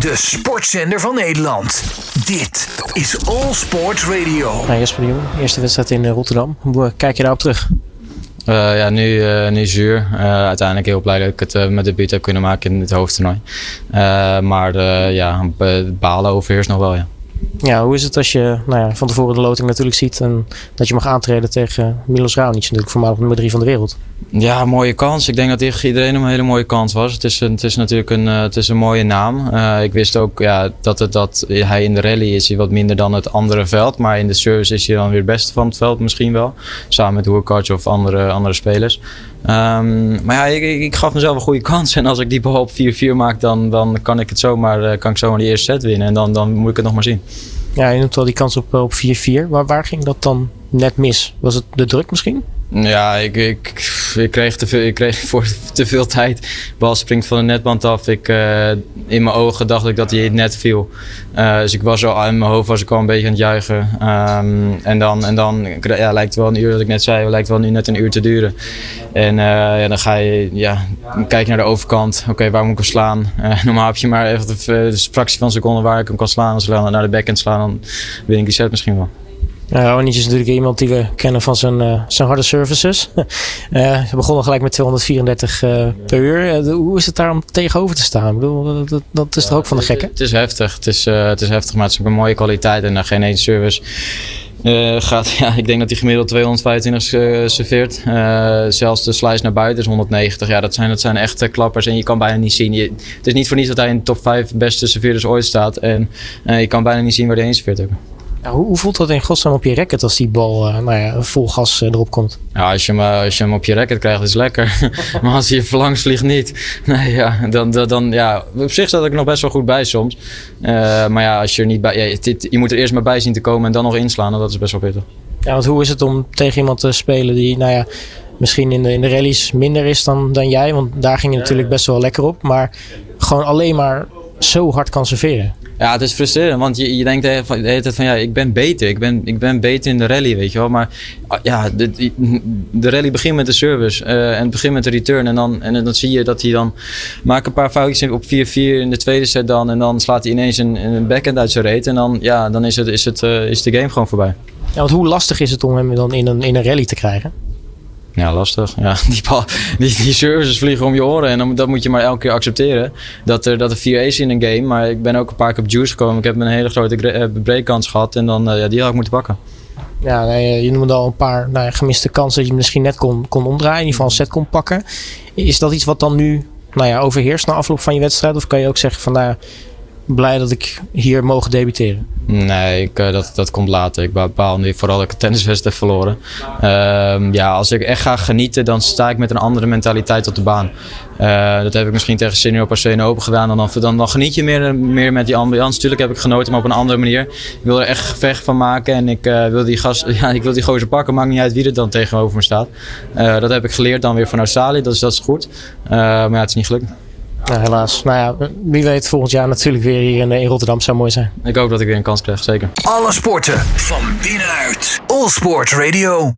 de sportzender van Nederland. Dit is All Sports Radio. Nou, Jesper de Jong, eerste wedstrijd in eh, Rotterdam. Hoe kijk je daarop terug? Uh, ja, nu, uh, nu zuur. Uh, uiteindelijk heel blij dat ik het uh, met debuut heb kunnen maken in het hoofdtoernooi. maar ja, balen overheerst nog wel, ja. Ja, hoe is het als je nou ja, van tevoren de loting natuurlijk ziet en dat je mag aantreden tegen Milos Raonic, natuurlijk voormalig nummer 3 van de wereld? Ja, mooie kans. Ik denk dat iedereen een hele mooie kans was. Het is, een, het is natuurlijk een, het is een mooie naam. Uh, ik wist ook ja, dat, het, dat hij in de rally is wat minder dan het andere veld. Maar in de service is hij dan weer het beste van het veld misschien wel. Samen met Hoerkarts of andere, andere spelers. Um, maar ja, ik, ik, gaf mezelf een goede kans. En als ik die bal op 4-4 maak, dan, dan kan ik het zomaar, kan ik zomaar die eerste set winnen. En dan, dan moet ik het nog maar zien. Ja, je noemt wel die kans op, op 4-4. Waar, waar ging dat dan net mis? Was het de druk misschien? Ja, ik, ik, ik, kreeg te veel, ik kreeg voor te veel tijd. De bal springt van de netband af. Ik, uh, in mijn ogen dacht ik dat hij net viel. Uh, dus ik was al in mijn hoofd was ik al een beetje aan het juichen. Um, en dan, en dan ja, lijkt wel een uur, dat ik net zei, lijkt wel nu net een uur te duren. En uh, ja, dan ga je, ja, kijk naar de overkant. Oké, waar moet ik hem slaan? normaal heb je maar even de, de fractie van een seconde waar ik hem kan slaan. Als ik naar de backhand slaan, dan win ik die set misschien wel. Uh, is natuurlijk iemand die we kennen van zijn, uh, zijn harde services. uh, ze begonnen gelijk met 234 per uur. hoe is het daar om tegenover te staan? Ik bedoel, dat, dat is toch ook van de gekke? Het is heftig. Het is, het is heftig, maar het is ook een mooie kwaliteit. En geen één service gaat, ja, ik denk dat hij gemiddeld 225 serveert. zelfs de slice naar buiten is 190. Ja, dat zijn, dat zijn echte klappers en je kan bijna niet zien. Je, het is niet voor niets dat hij in de top 5 beste serveerders ooit staat. En je kan bijna niet zien waar hij heen serveert ook. Ja, hoe, hoe, voelt dat in godsnaam op je racket als die bal uh, nou ja, vol gas uh, erop komt? Ja, als je, hem, als je hem op je racket krijgt, is lekker. maar als hij verlangs vliegt niet, nee, ja, dan, dan, dan, ja, op zich staat ik nog best wel goed bij soms. Uh, maar ja, als je er niet bij, ja, dit, je moet er eerst maar bij zien te komen en dan nog inslaan. En dat is best wel pittig. Ja, want hoe is het om tegen iemand te spelen die, nou ja, misschien in de, in de rallies minder is dan, dan jij? Want daar ging je natuurlijk best wel lekker op. Maar gewoon alleen maar zo hard kan serveren. Ja, het is frustrerend, want je, je denkt de hele tijd van ja, ik ben beter. Ik ben, ik ben beter in de rally, weet je wel. Maar ja, de, de rally begint met de service uh, en het begint met de return. En dan, en dan zie je dat hij dan maakt een paar foutjes op 4-4 in de tweede set dan. En dan slaat hij ineens een, een backhand uit zijn reet. En dan, ja, dan is, het, is, het, uh, is de game gewoon voorbij. Ja, want hoe lastig is het om hem dan in een, in een rally te krijgen? Ja, lastig. Ja, die, bal, die, die services vliegen om je oren. En dat moet je maar elke keer accepteren. Dat er, dat er 4 ace in een game. Maar ik ben ook een paar keer op juice gekomen. Ik heb een hele grote breakkans gehad. En dan, uh, ja, die had ik moeten pakken. Ja, nee, je noemde al een paar nou, gemiste kansen dat je misschien net kon, kon omdraaien. In ieder geval een set kon pakken. Is dat iets wat dan nu nou ja, overheerst na afloop van je wedstrijd? Of kan je ook zeggen van nou, blij dat ik hier mogen debuteren? Nee, ik, uh, dat, dat komt later. Ik bepaal nu vooral dat ik een heb verloren. Uh, ja, als ik echt ga genieten, dan sta ik met een andere mentaliteit op de baan. Uh, dat heb ik misschien tegen Senior Parceno open gedaan. Dan, dan, dan geniet je meer, meer met die ambiance. Natuurlijk heb ik genoten, maar op een andere manier. Ik wil er echt gevecht van maken en ik, wil die gas, ja, ik wil die gozer pakken. Maakt niet uit wie er dan tegenover me staat. dat heb ik geleerd dan weer van Australië, dat is, dat is goed. maar ja, het is niet gelukt. Nou, helaas. Nou ja, wie weet volgend jaar natuurlijk weer hier in, in Rotterdam zou mooi zijn. Ik hoop dat ik weer een kans krijg, zeker. Alle sporten van binnenuit. All Sport Radio.